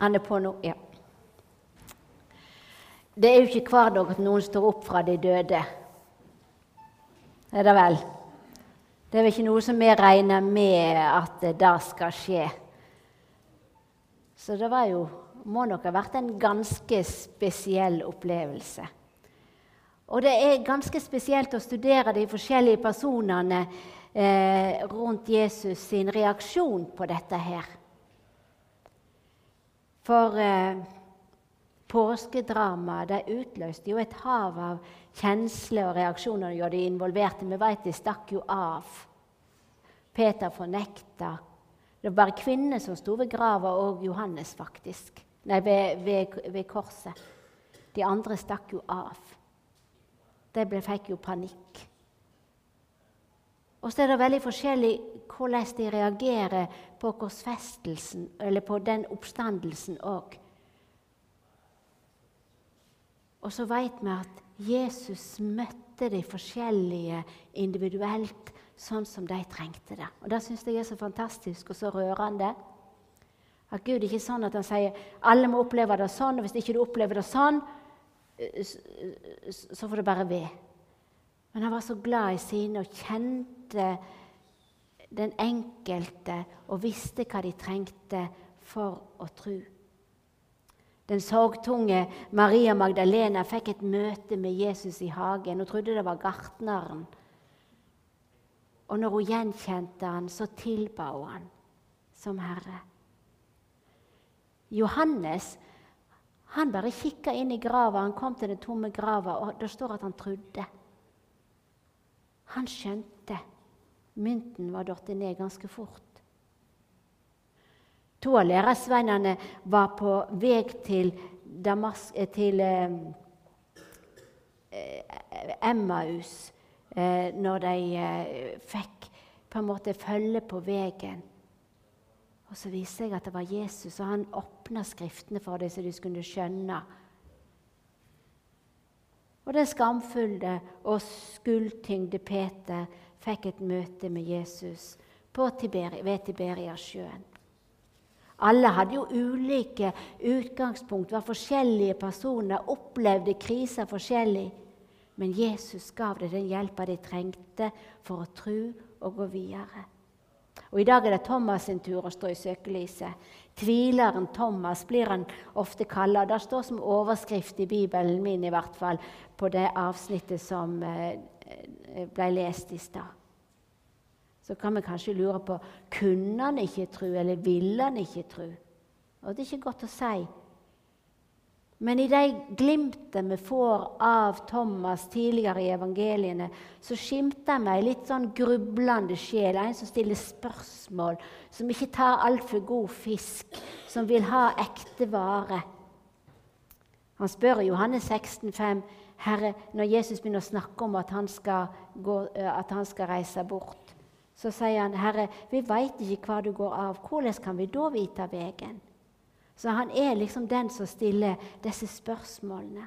Han er på nå, ja. Det er jo ikke hver dag at noen står opp fra de døde. Er det vel? Det er vel ikke noe som vi regner med at det skal skje. Så det jo, må nok ha vært en ganske spesiell opplevelse. Og det er ganske spesielt å studere de forskjellige personene eh, rundt Jesus sin reaksjon på dette her. For eh, påskedramaet utløste jo et hav av kjensler og reaksjoner hos de involverte. Vi vet de stakk jo av. Peter fornekta. Det var bare kvinnene som sto ved grava, og Johannes, faktisk. Nei, ved, ved, ved korset. De andre stakk jo av. De ble, fikk jo panikk. Og så er det veldig forskjellig hvordan de reagerer på korsfestelsen, eller på den oppstandelsen òg. Og så vet vi at Jesus møtte de forskjellige individuelt sånn som de trengte det. Og Det syns jeg er så fantastisk og så rørende. At Gud ikke er sånn at han sier alle må oppleve det sånn, og hvis ikke du opplever det sånn, så får det bare ved. Men han var så glad i sine og kjente den enkelte og visste hva de trengte for å tro. Den sorgtunge Maria Magdalena fikk et møte med Jesus i hagen. Hun trodde det var gartneren. Og når hun gjenkjente han, så tilba hun han som Herre. Johannes han bare kikka inn i grava. Han kom til den tomme grava, og det står at han trodde. Han skjønte. Mynten var datt ned ganske fort. To av lærersvennene var på vei til, Damas eh, til eh, eh, Emmaus eh, når de eh, fikk på en måte følge på veien. Og Så viste jeg at det var Jesus, og han åpna Skriftene for dem så de skulle skjønne. Og den skamfulle og skuldtyngde Peter fikk et møte med Jesus Tiberi, ved Tiberiasjøen. Alle hadde jo ulike utgangspunkt, var forskjellige personer, opplevde kriser forskjellig. Men Jesus gav dem den hjelpa de trengte for å tro og gå videre. Og I dag er det Thomas sin tur å stå i søkelyset. Tvileren Thomas blir han ofte kalla. Det står som overskrift i Bibelen min i hvert fall, på det avsnittet som eh, ble lest i stad. Så kan vi kanskje lure på kunne han ikke tro, eller ville han ikke tro. Og Det er ikke godt å si. Men i de glimtene vi får av Thomas tidligere i evangeliene, så skimter vi ei litt sånn grublende sjel, en som stiller spørsmål, som ikke tar altfor god fisk, som vil ha ekte vare. Han spør i Johannes 16, 16,5 Herre, når Jesus begynner å snakke om at han skal, gå, at han skal reise bort, så sier han, 'Herre, vi veit ikke hva du går av. Hvordan kan vi da vite veien?' Så han er liksom den som stiller disse spørsmålene.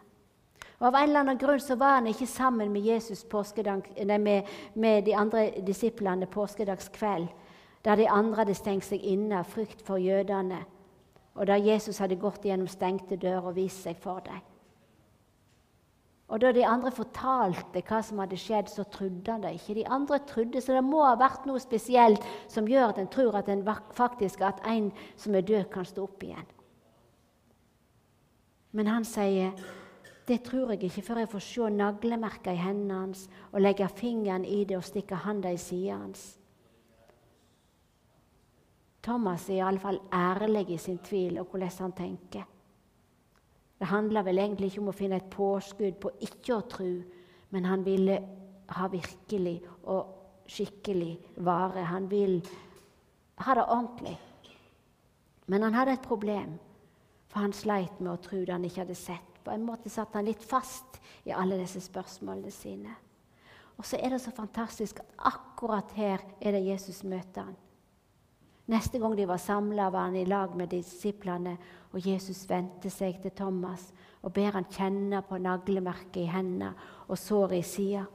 Og Av en eller annen grunn så var han ikke sammen med Jesus nei, med, med, de andre disiplene påskedagskveld, der de andre hadde stengt seg inne av frykt for jødene, og der Jesus hadde gått gjennom stengte dører og vist seg for dem. Og Da de andre fortalte hva som hadde skjedd, så trodde han det ikke. De andre trodde, Så det må ha vært noe spesielt som gjør at en tror at, en faktisk, at en som er død, kan stå opp igjen. Men han sier, 'Det tror jeg ikke før jeg får se naglemerker i hendene hans' 'og legge fingeren i det og stikke handa i sida hans'. Thomas er iallfall ærlig i sin tvil og hvordan han tenker. Det handler vel egentlig ikke om å finne et påskudd på ikke å tro, men han ville ha virkelig og skikkelig vare. Han vil ha det ordentlig. Men han hadde et problem. For han sleit med å tro det han ikke hadde sett. På en måte satt han litt fast i alle disse spørsmålene sine. Og så er det så fantastisk at akkurat her er det Jesus møter han. Neste gang de var samla, var han i lag med disiplene, og Jesus vendte seg til Thomas og ber han kjenne på naglemerket i hendene og såret i sida.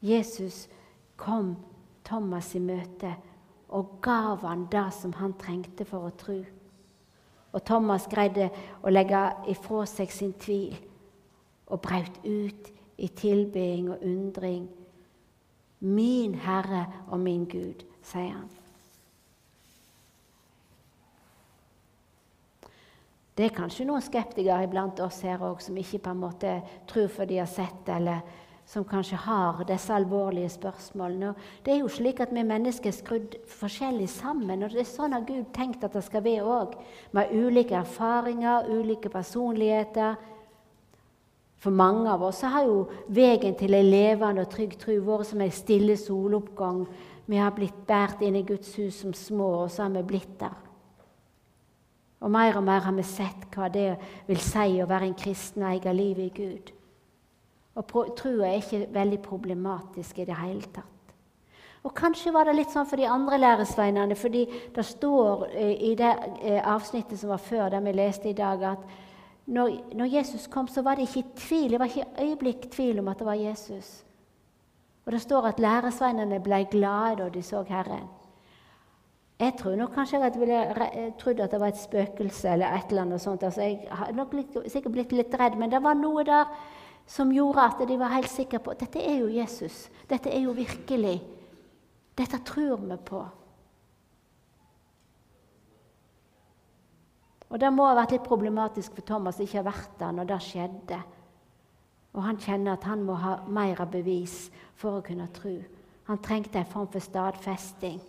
Jesus kom Thomas i møte og gav han det som han trengte for å tro. Og Thomas greide å legge ifra seg sin tvil og brøt ut i tilbeding og undring. Min Herre og min Gud, sier han. Det er kanskje noen skeptikere iblant oss her òg som ikke på en måte tror for de har sett, eller som kanskje har disse alvorlige spørsmålene. Og det er jo slik at vi mennesker er skrudd forskjellig sammen. og Det er sånn at Gud tenkt at det skal være òg. Vi har ulike erfaringer, ulike personligheter. For mange av oss har jo veien til en levende og trygg tro vært som en stille soloppgang. Vi har blitt båret inn i Guds hus som små, og så har vi blitt der. Og mer og mer har vi sett hva det vil si å være en kristen og eie livet i Gud. Og troa er ikke veldig problematisk i det hele tatt. Og Kanskje var det litt sånn for de andre læresveinene, fordi det står eh, i det eh, avsnittet som var før der vi leste i dag, at når, når Jesus kom, så var det ikke tvil, det var ikke øyeblikk tvil om at det var Jesus. Og det står at læresveinene ble glade da de så Herren. Jeg tror nok kanskje jeg ville trodd at det var et spøkelse eller et eller annet sånt. Altså, jeg har nok litt, sikkert blitt litt redd, men det var noe der som gjorde at de var helt sikre på dette er jo Jesus. Dette er jo virkelig. Dette tror vi på. Og Det må ha vært litt problematisk for Thomas ikke ha vært der når det skjedde. Og Han kjenner at han må ha mer av bevis for å kunne tro. Han trengte en form for stadfesting.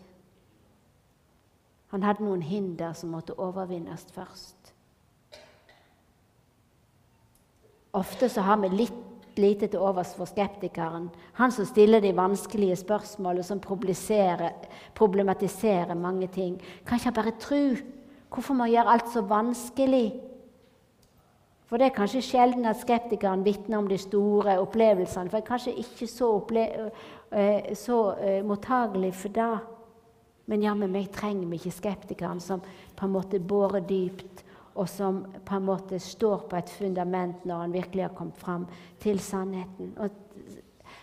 Han hadde noen hinder som måtte overvinnes først. Ofte så har vi litt lite til overs for skeptikeren, han som stiller de vanskelige spørsmålene, som problematiserer mange ting. Kan ikke bare tro. Hvorfor må man gjøre alt så vanskelig? For det er kanskje sjelden at skeptikeren vitner om de store opplevelsene, for jeg er kanskje ikke så, eh, så uh, mottagelig for det. Men jammen meg trenger vi ikke skeptikeren som på en måte borer dypt, og som på en måte står på et fundament når han virkelig har kommet fram til sannheten. Og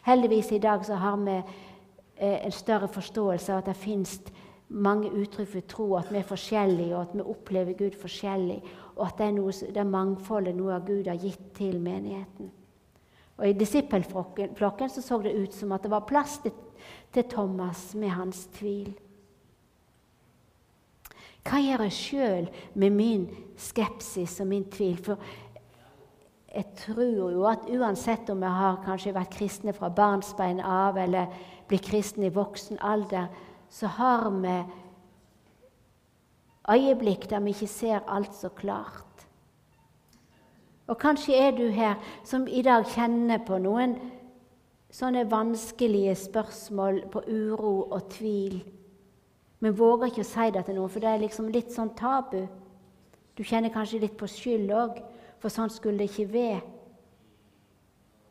heldigvis i dag så har vi eh, en større forståelse av at det fins mange uttrykk for tro, at vi er forskjellige, og at vi opplever Gud forskjellig, og at det er, noe, det er mangfoldet noe av Gud har gitt til menigheten. Og I disippelflokken så, så det ut som at det var plass til, til Thomas med hans tvil. Hva gjør jeg sjøl med min skepsis og min tvil? For jeg tror jo at uansett om vi har kanskje vært kristne fra barnsbein av, eller blir kristne i voksen alder, så har vi øyeblikk der vi ikke ser alt så klart. Og kanskje er du her som i dag kjenner på noen sånne vanskelige spørsmål, på uro og tvil. Men våger ikke å si det til noen, for det er liksom litt sånn tabu. Du kjenner kanskje litt på skyld òg, for sånn skulle det ikke være.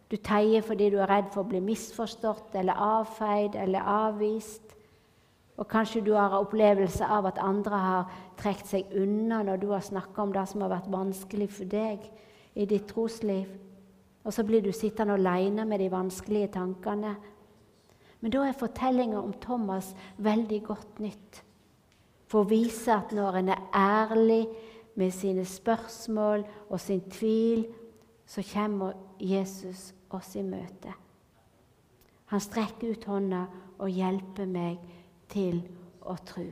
Du teier fordi du er redd for å bli misforstått eller avfeid eller avvist. Og kanskje du har opplevelse av at andre har trukket seg unna når du har snakka om det som har vært vanskelig for deg i ditt trosliv. Og så blir du sittende aleine med de vanskelige tankene. Men da er fortellinga om Thomas veldig godt nytt. For å vise at når en er ærlig med sine spørsmål og sin tvil, så kommer Jesus oss i møte. Han strekker ut hånda og hjelper meg til å tro.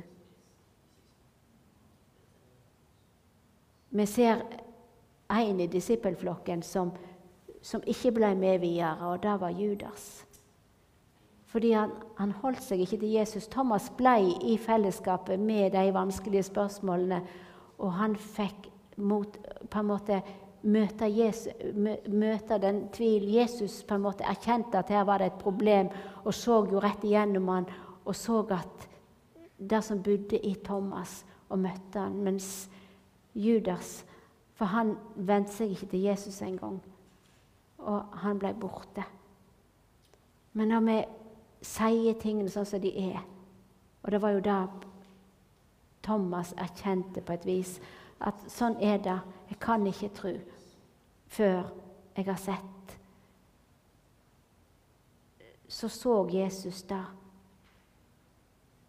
Vi ser en i disippelflokken som, som ikke ble med videre, og det var Judas. Fordi han, han, holdt seg ikke til Jesus. Thomas ble i fellesskapet med de vanskelige spørsmålene, og han fikk mot, på en måte møte, Jesus, møte den tvil. Jesus på en måte erkjente at her var det et problem, og så jo rett igjennom han, og så at det som bodde i Thomas, og møtte han, mens Judas For han vendte seg ikke til Jesus engang, og han ble borte. Men når vi sier tingene sånn som de er. Og det var jo da Thomas erkjente på et vis at sånn er det. Jeg kan ikke tro før jeg har sett. Så så Jesus da,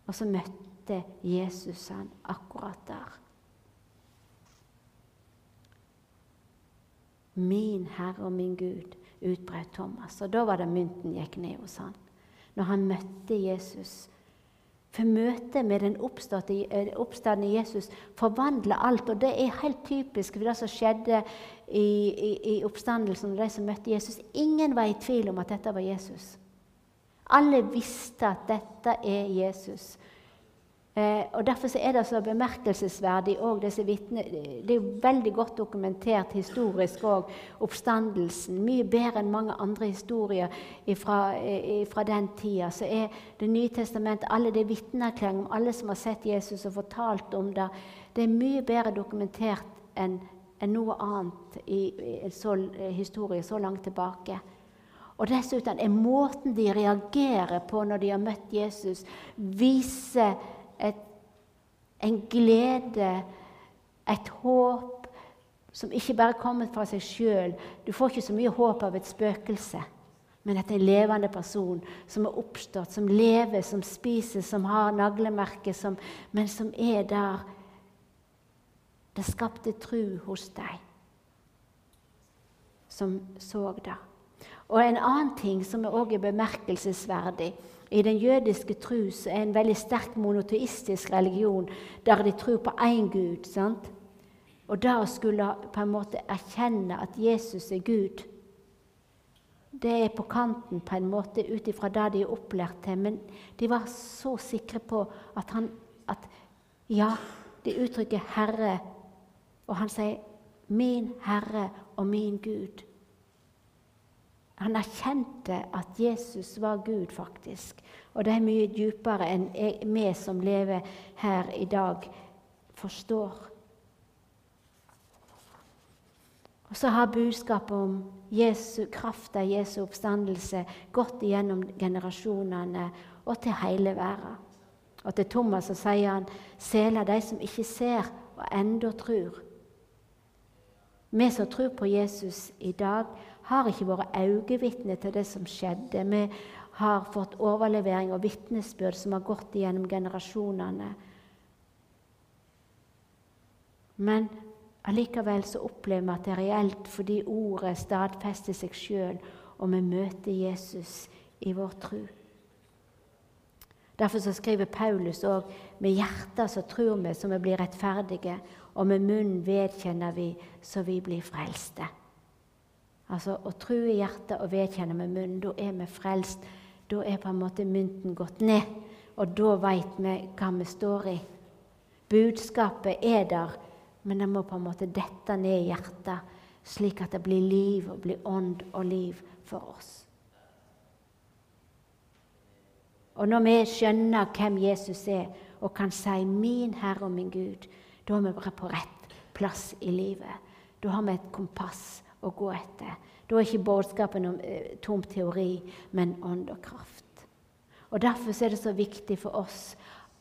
og så møtte Jesus han akkurat der. Min Herre og min Gud, utbrøt Thomas. Og da var det mynten gikk ned hos han. Når han møtte Jesus. For møtet med den eh, oppstandende Jesus forvandler alt. Og det er helt typisk for det som skjedde i, i, i oppstandelsen og de som møtte Jesus. Ingen var i tvil om at dette var Jesus. Alle visste at dette er Jesus. Eh, og Derfor er det så bemerkelsesverdig òg disse vitne, Det er jo veldig godt dokumentert historisk òg, oppstandelsen. Mye bedre enn mange andre historier fra den tida. Så er Det nye testamentet, alle de vitneerklæringene om alle som har sett Jesus og fortalt om det, det er mye bedre dokumentert enn enn noe annet i, en så, historie så langt tilbake. Og dessuten er måten de reagerer på når de har møtt Jesus, viser et, en glede, et håp som ikke bare kommer fra seg sjøl. Du får ikke så mye håp av et spøkelse, men etter en levende person som er oppstått, som lever, som spiser, som har naglemerker, som, men som er der. Det skapte tru hos deg som så det. Og en annen ting som også er bemerkelsesverdig, i den jødiske tro er en veldig sterk monoteistisk religion der de tror på én Gud. sant? Og da skulle på en måte erkjenne at Jesus er Gud, det er på kanten på en måte ut ifra det de er opplært til. Men de var så sikre på at han at, Ja, de uttrykker 'Herre', og han sier 'min Herre og min Gud'. Han erkjente at Jesus var Gud, faktisk. Og det er mye dypere enn vi som lever her i dag, forstår. Og så har budskapet om Jesu av Jesu oppstandelse gått igjennom generasjonene og til hele verden. Og til Thomas sier han, 'Sela de som ikke ser, og enda tror'. Vi som tror på Jesus i dag, har ikke vært øyevitne til det som skjedde. Vi har fått overlevering og vitnesbyrd som har gått gjennom generasjonene. Men allikevel så opplever vi at det er reelt fordi ordet stadfester seg sjøl, og vi møter Jesus i vår tro. Derfor så skriver Paulus òg med hjertet så tror vi så vi blir rettferdige, og med munnen vedkjenner vi så vi blir frelste. Altså Å tro i hjertet og vedkjenne med munnen, da er vi frelst. Da er på en måte mynten gått ned, og da veit vi hva vi står i. Budskapet er der, men det må på en måte dette ned i hjertet, slik at det blir liv og blir ånd og liv for oss. Og når vi skjønner hvem Jesus er, og kan si 'min Herre og min Gud', da er vi bare på rett plass i livet. Da har vi et kompass å gå etter. Da er ikke budskapen om eh, tom teori, men ånd og kraft. Og Derfor er det så viktig for oss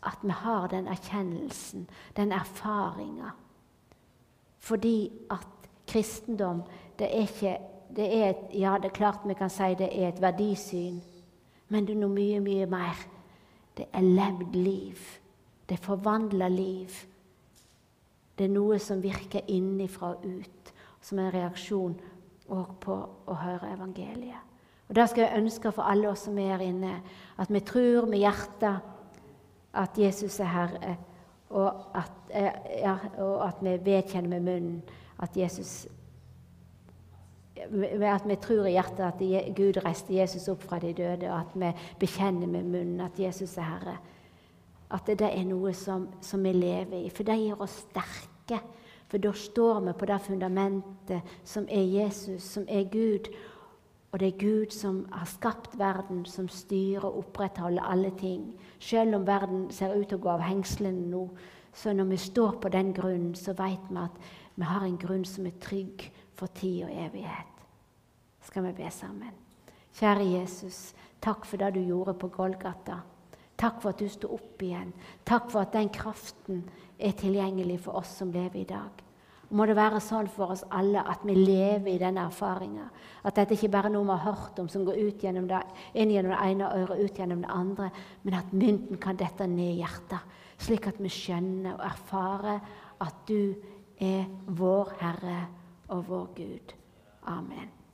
at vi har den erkjennelsen, den erfaringa. Fordi at kristendom det er ikke det er Ja, det er klart vi kan si det er et verdisyn, men det er noe mye, mye mer. Det er levd liv. Det er forvandla liv. Det er noe som virker innifra og ut som en reaksjon på å høre evangeliet. Og Det skal jeg ønske for alle oss som er her inne, at vi tror med hjertet at Jesus er Herre, og at, eh, ja, og at vi vedkjenner med munnen at Jesus at vi tror i hjertet at Gud reiste Jesus opp fra de døde, og at vi bekjenner med munnen at Jesus er Herre. At det er noe som, som vi lever i. For det gjør oss sterke. For da står vi på det fundamentet som er Jesus, som er Gud. Og det er Gud som har skapt verden, som styrer og opprettholder alle ting. Selv om verden ser ut til å gå av hengslene nå, så når vi står på den grunnen, så vet vi at vi har en grunn som er trygg for tid og evighet. Skal vi be sammen? Kjære Jesus, takk for det du gjorde på Golgata. Takk for at du sto opp igjen. Takk for at den kraften er tilgjengelig for oss som lever i dag. Må det være sånn for oss alle at vi lever i denne erfaringa. At dette ikke bare er noe vi har hørt om som går ut gjennom det, inn gjennom det ene øret ut gjennom det andre, men at mynten kan dette ned i hjertet, slik at vi skjønner og erfarer at du er vår Herre og vår Gud. Amen.